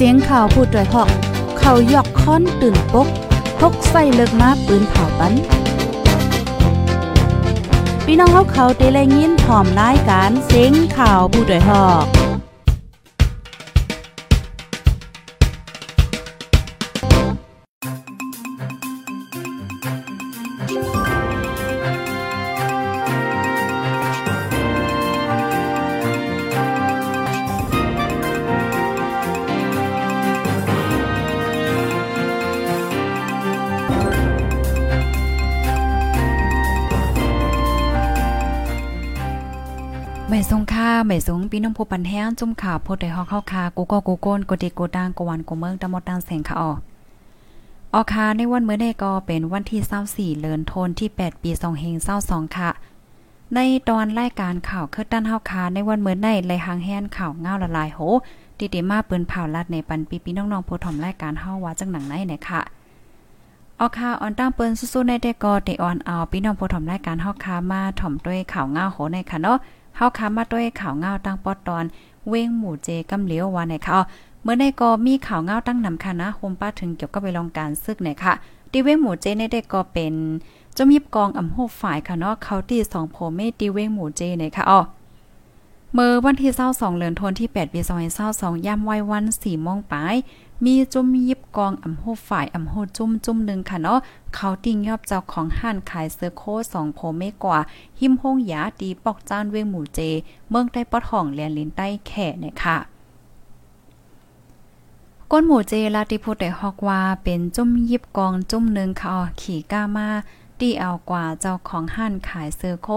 เสียงข่าวผู้ด้วยหอก เขายอกค้อนตื่นปกพกใส่เลิกมาปืนเผาปันพี่น้องเขาเขาเตะแลยินหอมรายการเสียงข่าวผู้ด้วยหอก ไม่ทรงพี่น้องผู้ปันแห้งจุ่มข่าวโพดได้ฮอกเข้าคากูก็กูโก้นกดิโกดังกวันกูเมืองตะมดดังแสงค่ะออออคาในวันเมื่อได้ก็เป็นวันที่24เดือนธันที่ 8 ปี2เฮง22ค่ะ ในตอนรายการข่าวคือด้านเฮาคาในวันเมื่อได้ไลหางแฮนข่าวเงาละลายโหติติมาปืนเผาลัดในปันปีพี่น้องๆผู้ถ่อมรายการเฮาว่าจังหนังไหนเนี่ยค่ะออคาออนตั้งเปิ้นสู้ๆในแต่ก็ได้ออนเอาพี่น้องผู้ถ่อมรายการเฮาคามาถ่อมด้วยข่าวเงาโหในค่ะเนาะ เฮาค้ามาด้วยข่าวเงาตั้งปอดตอน เว้งหมู่เจกำเหลียวว่าไหนค่ะเมื่อในก็มีข่าวเงาตั้งนำค่ะนะโฮมป้าถึงเกี่ยวกับไปลองการซึกไหนค่ะตีเว้งหมู่เจในได้ก็เป็นจมยิบกองอำโหฝ่ายค่ะเนาะเขาที่2โพเมตีเว้งหมู่เจไหนค่ะอ๋อเมื่อวันที่22เดือนธันวาคมที่8ปี2022ย่ำไว้วัน4โมงปลาย มีจุ่มยิบกองอำโหฝ่ายอำโหจุ่มจุ่มหนึ่งค่ะเนาะเขาติ่งยอบเจ้าของห้านขายเสื้อโค้สองโพเมกว่า หิมห้องยาตีปอกจ้านเวงหมูเจ เมืองใต้ปอดห้องแลนลินใต้แข่เนี่ยค่ะก้นหมูเจลาติพูดได้ฮอกว่าเป็นจุ่มยิบกองจุ่มหนึ่งค่ะขี่ก้ามาตีเอากว่าเจ้าของห้านขายเสื้อโค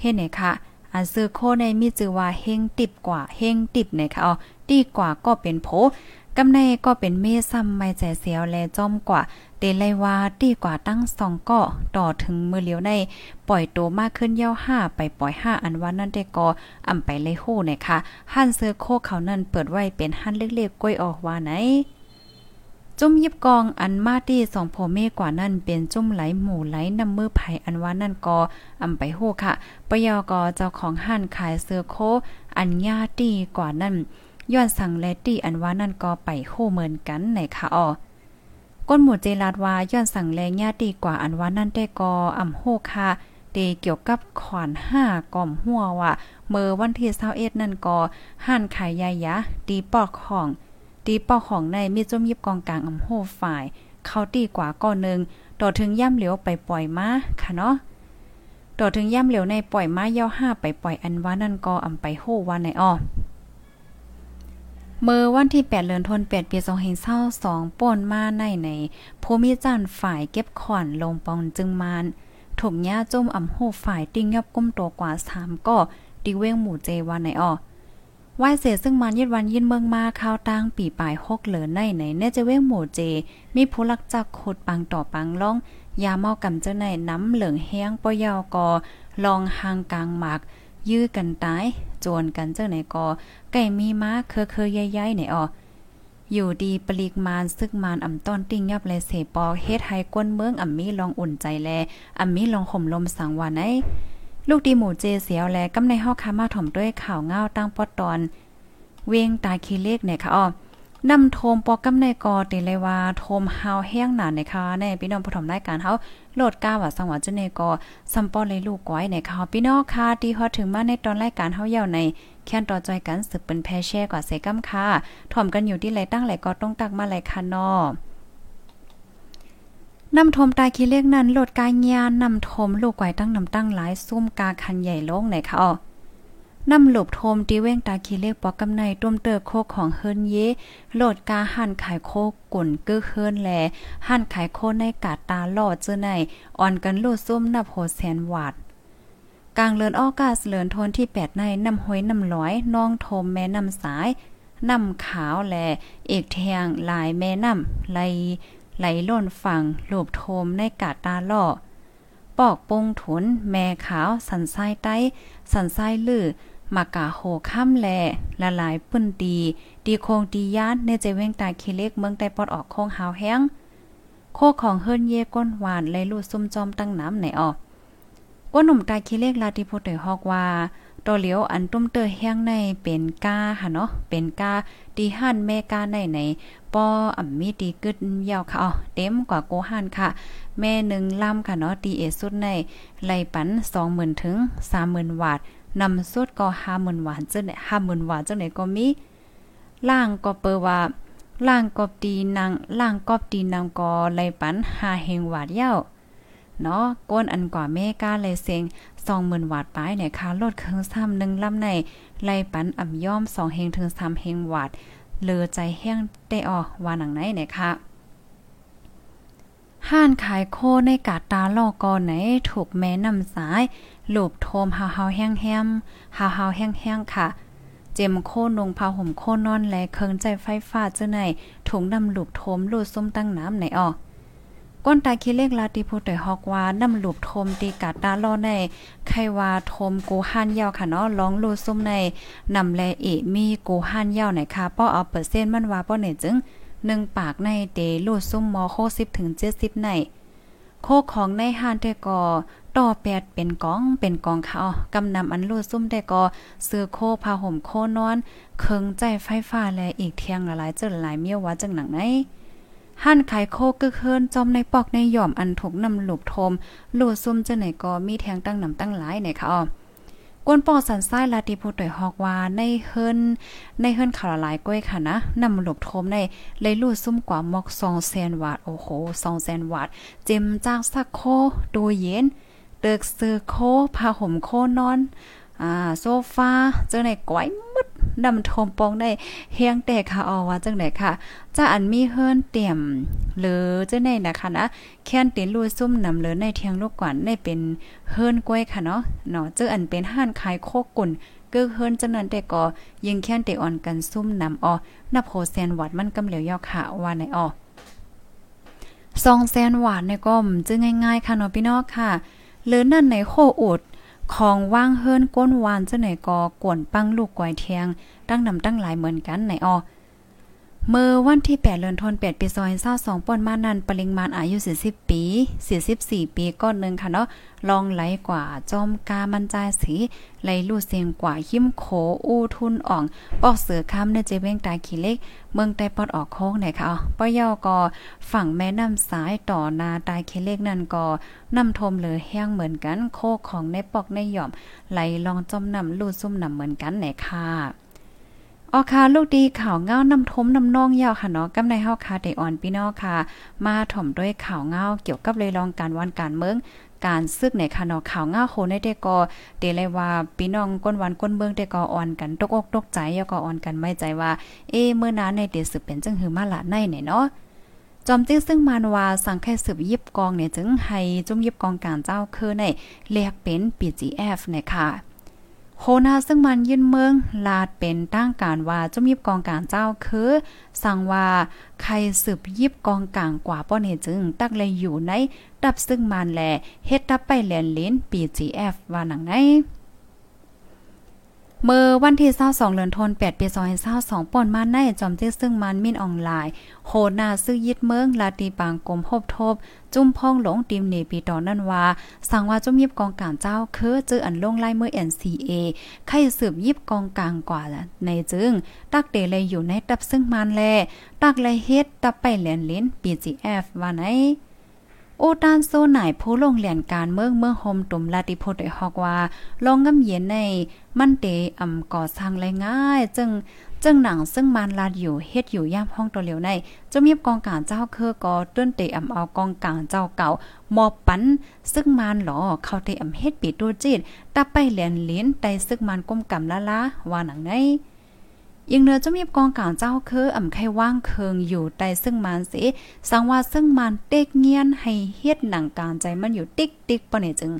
เฮ็ดไหนค่ะอันซื้อโคในมีจือว่าเฮงติบกว่าเฮงติบเนี่ยค่ะอ๋อดีกว่าก็เป็นโผ กำในก็เป็นเมซ้ำไม่ใจเสียวแลจอมกว่าเตไลว่าดีกว่าตั้งสองก็ต่อถึงมือเลียวในปล่อยตัวมากขึ้นเย่าห้าไปปล่อยห้าอันว่านั่นได้ก็อ่ำไปเลยโหเนี่ยค่ะหั่นเสื้อโคเขานั่นเปิดไว้เป็นหั่นเล็กๆก้อยออกว่าไหนจุ่มยิบกองอันมาตี้สองโพเมกว่านั่นเป็นจุ่มไหลหมู่ไหลนำมือไผอันว่านั่นก็อำไปโหค่ะปยอกอเจ้าของห้านขายเสื้อโคอันญาตีกว่านั่น ย้อนสั่งแลตี้อันว่านั่นก็ไปโคเหมือนกันในค่ะอ๋อก้นหมู่เจลาดว่าย้อนสั่งแลญาติกว่าอันว่านั่นได้ก็อ่ำโฮค่ะเตเกี่ยวกับขวานห้ากล่อมหัวว่าเมื่อวันที่21นั่นก็ห่านขายยายะตีปอกของตีปอกของในมีจมยิบกองกลางอ่ำโฮฝ่าย เขาตีกว่าก้อนนึงต่อถึงย่ำเหลียวไปปล่อยมาค่ะเนาะต่อถึงย่ำเหลียวในปล่อยมาเย่าห้าไปปล่อยอันว่านั่นก็อำไปโฮว่าในอ้อ เมื่อวันที่ 8เดือนธันวาคมปี2022ป่นมาในในภูมิจันฝ่ายเก็บขอนลงปองจึงมานถูกย่าจมอ่ำโหฝ่ายติ้งยับก้มตัวกว่า3ก็ดิเว้งหมู่เจวันในอ้อวายเสซึ่งมันยึดวันยินเมืองมาข้าวตั้งปีปลาย6เหลือในในเนจะเว้งหมู่เจ มีผู้ลักจักขุดปังต่อปังล่องยาเมากำเจ้าในน้ำเหลืองแห้งปอยาวกอลองหางกลางหมาก ยื้อกันตายจวนกันเจ้าไหนกอไก่มีม้าเคอเคยใหญ่ๆไหนอออยู่ดีปลีกมานซึกมานอ่ำต้อนติ้งยับเลยเสปอเฮ็ดไห้ก้นเมืองอ่ำมีลองอุ่นใจแลอ่ำมีลองข่มลมสังวานไอลูกดีหมูเจเสียวแลกำในฮอกคามาถ่อมด้วยข่าวเงาตั้งปอดตอน เวียงตาคีเลขเนี่ยค่ะอ้อ นำโทมปอกำในกอติเลยว่าโทมเฮาแห้งหนาในค่ะในพี่น้องผู้ถมรายการเฮาโหลดก้าว่าสังหวะจุในกอซัมปอเลยลูกก้อยในคะพี่น้องค่ะที่ฮอดถึงมาในตอนรายการเฮาเยาวในแค่นต่อจอยกันสึกเป็นแพแช่กว่าเสกำค่ะถ่อมกันอยู่ที่ไหลตั้งไหลก็ต้องตักมาไหลค่ะนอนำทมตายคีเรียกนั้นโหลดกายญาณนำทมลูกไกวตั้งนำตั้งหลายซุ่มกาคันใหญ่ลงไหนคะอ๋อ นำหลบโทมตีเว้งตาคีเลขปอกกำในต้มเตอโคกของเฮิรนเยโหลดกาหั่นขายโคกกุ่นกึกเฮิรนแลหั่นขายโคในกาดตาหลอดเจอในอ่อนกันโลดซุ่มนับโหแสนวาดกลางเลือนออกาสเลือนทนที่แปดในนำห้อยนำร้อยน้องโทมแม่นำสายนำขาวแลเอกแทงหลายแม่นำไหลไหลล่นฝั่งหลบโทมในกาดตาล่อปอกปงถุน แม่ขาว สันไส้ใต้ สันไส้ลือ มากาโหค่ำแลละลายปื้นดีดีโคงดีย่านในใจเว้งตาคีเล็กเมืองใต้ปอดออกโคงหาวแห้งโคของเฮิรนเย่ก้นหวานเลยลูดซุ่มจอมตั้งน้ำไหนออกก้นหนุ่มตาคีเล็กลาติโพเตฮอกว่าตัวเหลียวอันตุ้มเตอแห้งในเป็นกาค่ะเนาะเป็นกาดีหั่นแม่กาในไหนปออ่ำมีดีกึดยาวค่ะอ๋อเต็มกว่าโกหันค่ะ แม่หนึ่งลำค่ะเนาะดีเอสุดในไหลปัน20,000ถึง30,000วาท นำสุดก็50,000วาทจังไหน50,000วาทจังไหนก็มีล่างก็เปว่าล่างกอบตีนางล่างกอบตีนางกอไลปันหาเฮงวาดเย้าเนาะก้นอันกว่าแม่ก้าเลยเซง20,000วาดปลายเนี่ยค่ะลดเครื่องซ้ำหนึ่งลำในไลปันอ่ำย่อม2เฮงถึง3เฮงวาดเลือใจแห้งได้ออว่าหนังไหนเนี่ยค่ะ ห้านขายโคในกาตาลอกอไหนถูกแม่นำสายหลบโทมฮาวฮาแห้งแฮมฮาวฮาแห้งแห้งค่ะ เจมโคนงผ้าห่มโคนอนและเคิงใจไฟฟ้าเจ้าไหนถุงดำหลุบโทมลูดส้มตั้งน้ำไหนออกก้นตาคิเลขลาติโพเตฮอกว่านำหลุบโทมตีกาตาลอในไขว่าโทมโกหันยาวค่ะเนาะร้องลูดส้มในนำแลเอมีโกหันยาวไหนค่ะป้อเอาเปอร์เซ็นต์มันว่าป้อเนี่ยจึง หนึ่งปากในเตลูดส้มมอโคสิบถึงเจ็ดสิบในโคของในฮานเตกอต่อแปดเป็นกองเป็นกองเขากำนำอันลูดซุ่มได้ก็ซื้อโคผ้าห่มโคนอนเคิงใจไฟฟ้าและอีกเทียงหลายเจอหลายเมียวว่าจังหนังไหนหั่นขายโคกึกเฮินจอมในปอกในหย่อมอันถูกนำหลุบทมลูดซุ่มเจะไหนก็มีแทงตั้งนำตั้งหลายในค่ะ กวนปอสันไส้ลาติพูดต่อยฮอกว่าในเฮิรนในเฮิรนข่าวหลายก้อยค่ะนะนำหลบโทมในเลยลู่ซุ่มกว่ามอก2แซนวัตโอ้โห2แซนวัตเจมจากสักโคโดยเย็นเติกซื้อโคผ้าห่มโคนอนอ่าโซฟาเจอในก้อย มึดดำทมปองได้เฮียงแตกค่ะออว่าจังไหนค่ะจะอันมีเฮิรนเตี่ยมหรือเจ้าไหนนะคะนะแค่นตินลุยซุ่มนำเลยในเทียงลูกกวนได้เป็นเฮิรนกล้วยค่ะเนาะเนาะเจ้าอันเป็นห้านขายโคกุ่นกือเฮิรนจังนั้นแต่ก็ยิงแค่นเตอ่อนกันซุ่มนำออนับโหแซนวัดมันกำเหลียวยอค่ะว่าในออสองแสนหวานในก็มจึงง่ายๆค่ะเนาะพี่น้องค่ะหรือนั่นในโคอุด ของว่างเฮิรนก้นวานเจ้าไหนก็กวนปังลูกกวยเทียง ตั้งนำตั้งหลายเหมือนกันไหนออ เมื่อวันที่ 8 เดือนธันวาคมปี2022ป่นมานันปริงมาณอายุ 40 ปี 44 ปีก้อนหนึ่งค่ะเนาะ ลองไหลกว่าจอมกามันจายสีไหลลู่เสียงกว่าหิ้มโขอู้ทุนอ่อง ปอกเสือคำในเจเวงตาขี้เล็ก เมืองใต้ปอดออกโค้งไหนค่ะป้อยอก็ฝั่งแม่น้ำสายต่อนาตายขี้เล็กนั่นก็น้ำทมเหลือแห้งเหมือนกัน โคของในปอกในหย่อม ไหลลองจอมนำลู่ซุ่มนำเหมือนกันไหนค่ะ ออคาลูกดีข่าวเงานำทมนำนองยาวค่ะเนาะกำในเฮาคาเดออนพี่น้องค่ะ มาถ่อมด้วยข่าวเงาเกี่ยวกับเลยลองการวันการเมืองการซึกในค่ะเนาะข่าวเงาโคในเดกอเดเลยว่าพี่น้องก้นวันก้นเมืองเดกออ่อนกันตกอกตกใจยก็อ่อนกันไม่ใจว่า เอเมื่อนั้นในเดสืบเป็นจังหือมาละในเนี่ยเนาะจอมจิ้งซึ่งมานว่าสังแค่สืบยิบกองเนี่ยจึงให้จุ่มยิบกองการเจ้าคือในเรียกเป็น PGF เนี่ยค่ะ โคนาซึ่งมันยินเมือง ลาดเป็นตั้งการว่าจะมีกองกลางเจ้าคือ สั่งว่าใครสืบยิบกองกลางกว่าป้อนเฮจึง ตักเลยอยู่ในดับซึ่งมันแหลเฮ็ดดับไปแลนลิ้น PGF ว่าหนังไหน เมื่อวันที่22เดือนธันวาคมปี2022ป่นมาในจอมที่ซึ่งมันมินออนไลน์ โหนาซื้อยึดเมืองลาตีปางกลมพบทบ จุ้มพ่องหลงติมเนปีตอนนั้นว่า สั่งว่าจุ้มยิบกองกลางเจ้าคือเจออันลงไล่เมื่อ NCA ใครสืบยิบกองกลางกว่าในจึง ตักเดเลยอยู่ในตับซึ่งมันแล ตักเลยเฮ็ดตับไปเหรียญลิ้น BGF ว่าไหน โอตานโซไหนผู้ลงเหรียนการเมืองเมืองโฮมตุมลาติโพดได้ฮอกว่าลองงำเย็นในมันเตอำก่อสร้างไรง่าย จึงจึงหนังซึ่งมันลาดอยู่เฮ็ดอยู่ย่ามห้องตัวเหลียวในจะมีบกองการเจ้าคือก็ต้นเตอำเอากองกลางเจ้าเก่ามอบปันซึ่งมันหลอเข้าเตอำเฮ็ดปีตูจิตตับไปเหรียญลิ้นไตซึ่งมันก้มกำละละว่าหนังใน ยิงเนื้อจะมีกองกลางเจ้าคืออ่ำไขว่างเคิงอยู่ใต้ซึ่งมันสิสังว่าซึ่งมันเต็กเงียนให้เฮ็ดหนังการใจมันอยู่ติ๊กติ๊กปะเนี่ยจึง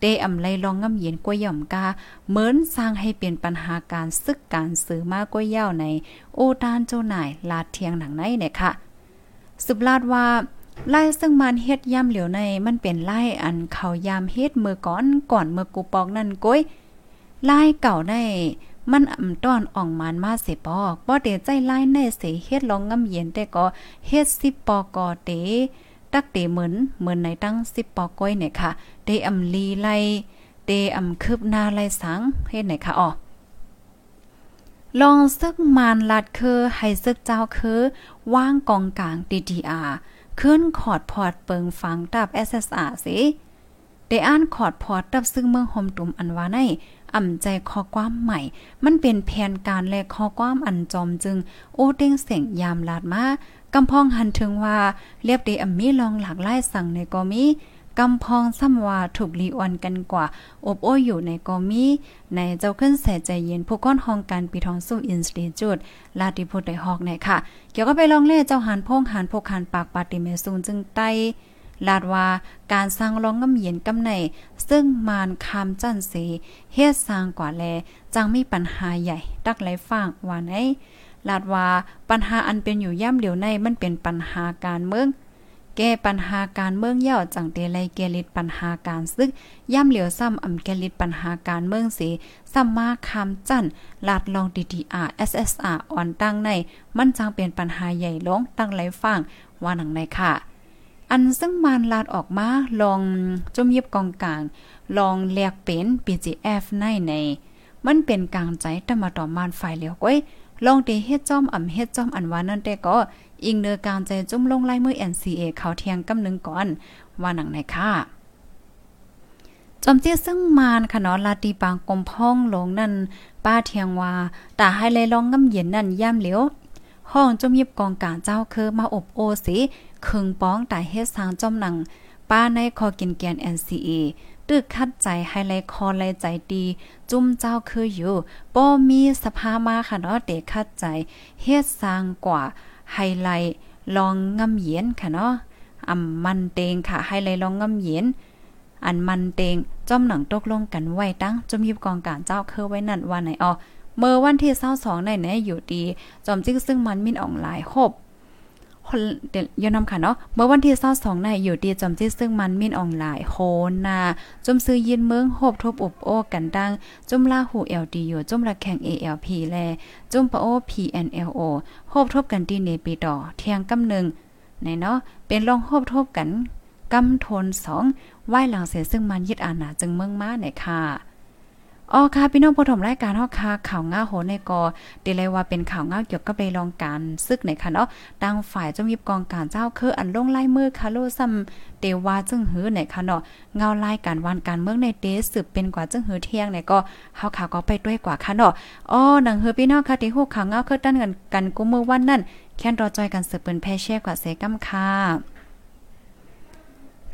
เตอำไลลองงำเย็นกวยย่อมกาเหมือนสร้างให้เปลี่ยนปัญหาการซึกการซื้อมากกวยย่าใน โอตานโจนายลาดเทียงหนังในเนี่ยค่ะสุบลาดว่าไล่ซึ่งมันเฮ็ดย่ำเหลียวในมันเป็นไล่อันเขายามเฮ็ดมือก่อนก่อนเมื่อกูปอกนั่นก้อยไล่เก่าใน มันอ่ำต้อนอ่องมันมาเสปอกบ่เดใจไล่ในเสเฮ็ดลองงำเย็นแต่ก็เฮ็ดสิปอกอเตตักเตเหมือนเหมือนในตั้งสิปอก้อยเนี่ยค่ะได้อำลีไลเตอำคืบหน้าไลสังเฮ็ดไหนค่ะอ๋อลองซึกมานลัดคือให้ซึกเจ้าคือว่างกองกลาง DDR ขึ้นขอดพอดเปิงฟังตับ SSR สิได้อ่านขอดพอดตับซึ่งเมืองหมตุ่มอันว่าใน อ่ำใจข้อความใหม่ มันเป็นแผนการและข้อความอันจอมจึง โอ้เด้งเสียงยามลาดมากำพองหันถึงว่าเรียบดีอ่ำมีลองหลากหลายสั่งในก็มีกำพองซ้ำว่าถูกลีออนกันกว่า อบโอ้อยู่ในกอมีในเจ้าขึ้นใส่ใจเย็นผู้ก้อนห้องการปีทองสู้อินสติจูดลาติพุทธได้ฮอกในค่ะ เกี่ยวก็ไปลองเล่เจ้าหันพงหันพกหันปากปาติเมซูนจึงไต ลาดว่าการสร้างรองงำเย็นกำในซึ่งมานคำจันเสีเฮ็ดสร้างกว่าแลจังมีปัญหาใหญ่ดักไหลฟางว่าไหนลาดว่าปัญหาอันเป็นอยู่ย่ำเหลียวในมันเป็นปัญหาการเมืองแก้ปัญหาการเมืองเย่าจังเตไลเกลิดปัญหาการซึกย่ำเหลียวซ้ำอำแกลิดปัญหาการเมืองเสีซ้ำมาคำจันลาดลองดีดีอาร์ SSR อ่อนตั้งใน มันจังเป็นปัญหาใหญ่ลงตั้งไหลฟังว่าหนังในค่ะ อันซึ่งมานลาดออกมาลองจมเย็บกองกลาง ลองเลียกเป็น PGF ในในมันเป็นกลางใจต่มาต่อมานฝ่ายเหลียวก้อยลองเตเฮ็ดจอมอ่ำเฮ็ดจอมอันว่านั่นแต่ก็อิงเนือการใจจุ่มลงไล่มือ NCA เขาเทียงกำนึงก่อน ว่าหนังไหนค่ะจอมเจี้ยซึ่งมานค่ะเนาะลาตีปางกลมพ้องลงนั่น ป้าเทียงว่าตาให้เลยลองงำเย็นนั่นย่ำเหลียว ห้องจมยิบกองการเจ้าคือมาอบโอสิคึงป้องตายเฮ็ดสางจอมหนังป้าในคอกินแกน NCA ตึกคัดใจให้ไลคอไลใจดี จุ่มเจ้าคืออยู่ป้มีสภามาค่ะเนาะเด็กคัดใจเฮ็ดสร้างกว่าไฮไลท์ลองงำเย็นค่ะเนาะอ่ำมันเตงค่ะไฮไลท์ลองงำเย็นอันมันเตงจอมหนังตกลงกันไว้ตั้งจมยิบกองการเจ้าเคอไว้นั่นวันไหนอ๋อ เมื่อวันที่22ในไหนอยู่ดีจอมจิ้งซึ่งมันมินออนไลน์ครบเดี๋ยวยนำค่ะเนาะเมื่อวันที่22ในอยู่ดีจอมจิ้งซึ่งมันมินออนไลน์โหนาจมซื้อยินเมืองโหบทบอบโอกันดังจุมลาหู LD อยู่จุมระแข่ง ALP แลจุมปะโอ PNLO โอหบทบกันที่เนปีต่อเทียงกำนึงในเนาะเป็นลองโหบทบกันกำทน2ไหวหลังเสียซึ่งมันยึดอาณาจึงเมืองมาในค่ะ อ๋อค่ะพี่น้องผู้ชมรายการเฮาค่ะข่าวง้าโหในกอเดเลยว่าเป็นข่าวง้าเกี่ยวกับไปลองการซึกในค่ะเนาะดังฝ่ายจมยิบกองการเจ้าคืออันลงไล่มือคาโลซัมเตว่าจึงหือในค่ะเนาะเงาไล่การวันการเมืองในเดสืบเป็นกว่าจึงหือเที่ยงในก็เฮาข่าวก็ไปด้วยกว่าค่ะเนาะอ๋อหนังเฮือพี่น้องค่ะที่ฮู้ข่าวง้าคือตั้นกันกันกุมือวันนั้นแค่นรอจอยกันสืบเปิ้นแพ่แช่กว่าเสกำค่ะ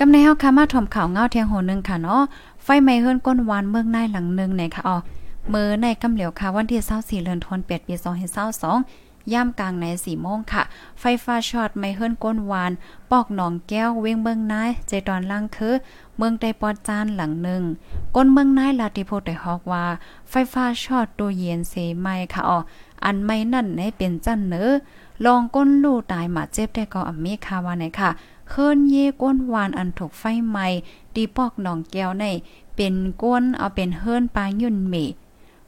กำในเฮาค่ะมาถ่อมข่าวเงาเทียงโหนึงค่ะเนาะไฟไหม้เฮิรนก้นวานเมืองนายหลังนึงในค่ะอ๋อมือในกำเหลียวค่ะวันที่24เดือนธันวาคมปี2022ย่ามกลางใน4โมงค่ะ ไฟฟ้าช็อตไม่เฮิรนก้นวาน ปอกหนองแก้วเวงเมืองนายใจตอนล่างคือ เมืองไดปอดจานหลังหนึ่ง ก้นเมืองนายลาติโพไดฮอกว่า ไฟฟ้าช็อตตัวเย็นเสไม้ค่ะอ๋ออันไม่นั่นในเป็นจันเนอ ลองก้นลู่ตายหมาเจ็บได้ก็อเมคาวาไหนค่ะเคินเย่ก้นวานอันถูกไฟไหม้ดีปอกหนองแก้วใน เป็นก้นเอาเป็นเฮิรนปางยุ่นเม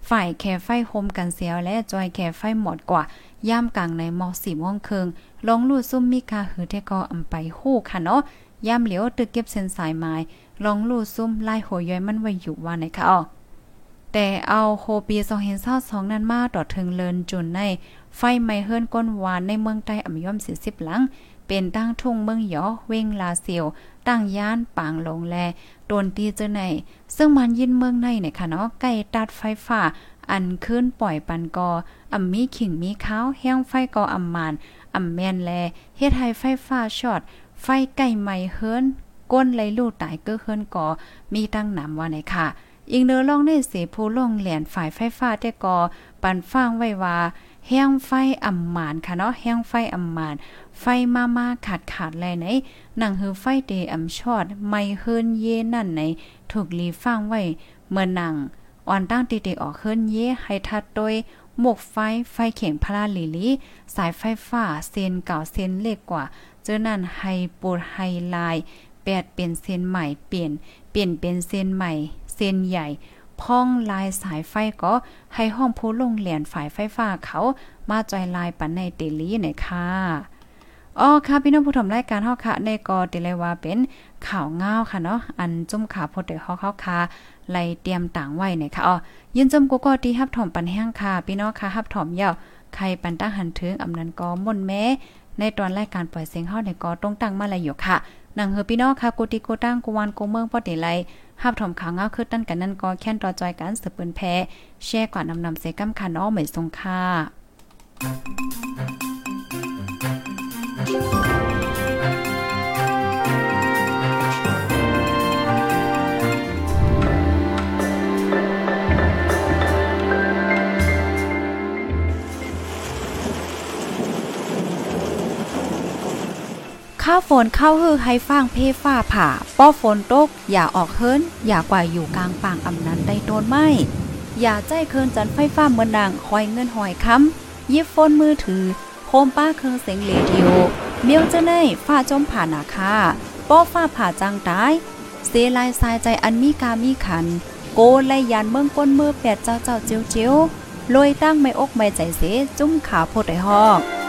ฝ่ายแค่ไฟโฮมกันเสียวและจอยแค่ไฟหมดกว่า ย่ามกลางในมอสี่ม่วงเคิงลองลู่ซุ่มมีคาหือเทกออำไปฮู้ค่ะเนาะย่ามเหลียวตึกเก็บเส้นสายไม้ลองลู่ซุ่มไล่โหย้อยมันไว้อยู่ว่าไหนคะอ๋อแต่เอาโคปี2เห็นเศร้าสองนั้นมาต่อถึงเลินจุนใน ไฟไหม้เฮิรนก้นวานในเมืองใต้อ่ำย่อม40หลัง เป็นตั้งทุ่งเมืองหยอเวงลาเซียว ตั้งย่านปางหลงแลโดนตีเจอในซึ่งมันยินเมืองในเนี่ยค่ะเนาะใกล้ตัดไฟฟ้าอันขึ้นปล่อยปันกออำมีขิงมีข้าวแห้งไฟกออำมานอำแม่นแลเฮ็ดให้ไฟฟ้าช็อตไฟไก่ใหม่เฮิรนก้นไหลลูกตายเก้อเฮิรนกอมีตั้งนำว่าไหนค่ะอิงเนอลองในเสผู้ลงแหลนฝ่ายไฟฟ้าแต่กอปันฟังไว้ว่า แห้งไฟอ่ำหมานค่ะเนาะแห้งไฟอ่ำหมานไฟมามาขาดขาดแลไหนหนังหือไฟเดอ่ำชอด ไม่เฮิรนเย่นั่นไหนถูกลีฟังไว้เมื่อนังอ่อนตั้งติเตออกเฮิรนเย่ให้ทัดโดยหมกไฟไฟเข่งพลาลิลีสายไฟฟ้าเส้นเก่าเส้นเล็กกว่า เจอนั่นไฮปูดไฮไลท์แปดเป็นเส้นใหม่เปลี่ยน เปลี่ยนเป็นเส้นใหม่เส้นใหญ่ พ่องลายสายไฟก็ให้ห้องผู้ลงเหรียญฝ่ายไฟฟ้าเขามาจอยลายปันในเตลีเนี่ยค่ะอ๋อค่ะพี่น้องผู้ชมรายการเฮาค่ะในกอติเลยว่าเป็นข่าวเงาค่ะเนาะอันจุ่มขาพดเดฮอกเฮาค่ะไล่เตรียมต่างไว้เนี่ยค่ะอ๋อยินจมกูก็ที่ฮับถอมปันแห้งค่ะพี่น้องค่ะฮับถอมยาวใครปันตั้งหันถึงอำนันกอม่นแม้ในตอนรายการปล่อยเสียงเฮาในกอตรงตั้งมาลายอยู่ค่ะนังเฮอพี่น้องค่ะกูติโกตั้งกูวันกูเมืองปอดีไล หับถมข่าวเงาคือตั้นกันนั่นก็แค่นรอจอยกันสืบปืนแพ้แช่กว่านำนำเซกัมคันอ้อเหมยทรงค่า ข้าฝนเข้าฮือให้ฟางเพฟ้าผ่า ป้อฝนตก อย่าออกเฮิรนอย่ากว่าอยู่กลางป่างอำนั้นได้โดนไหมอย่าใจเคินจันไฟฟ้าเมือนนางหอยเงินหอยค้ำยิบโฟนมือถือโคมป้าเคิงเสียงเรดิโอเมียวจะเนยฟ้าจมผ่านาคาป้อฟ้าผ่าจังตายเสลายสายใจอันมีกามีขัน โกไลยานเมืองก้นมือแปดเจ้าเจ้าเจียวเจียวลอยตั้งไม่อกไม่ใจเสจุ้มขาโพดไอหอก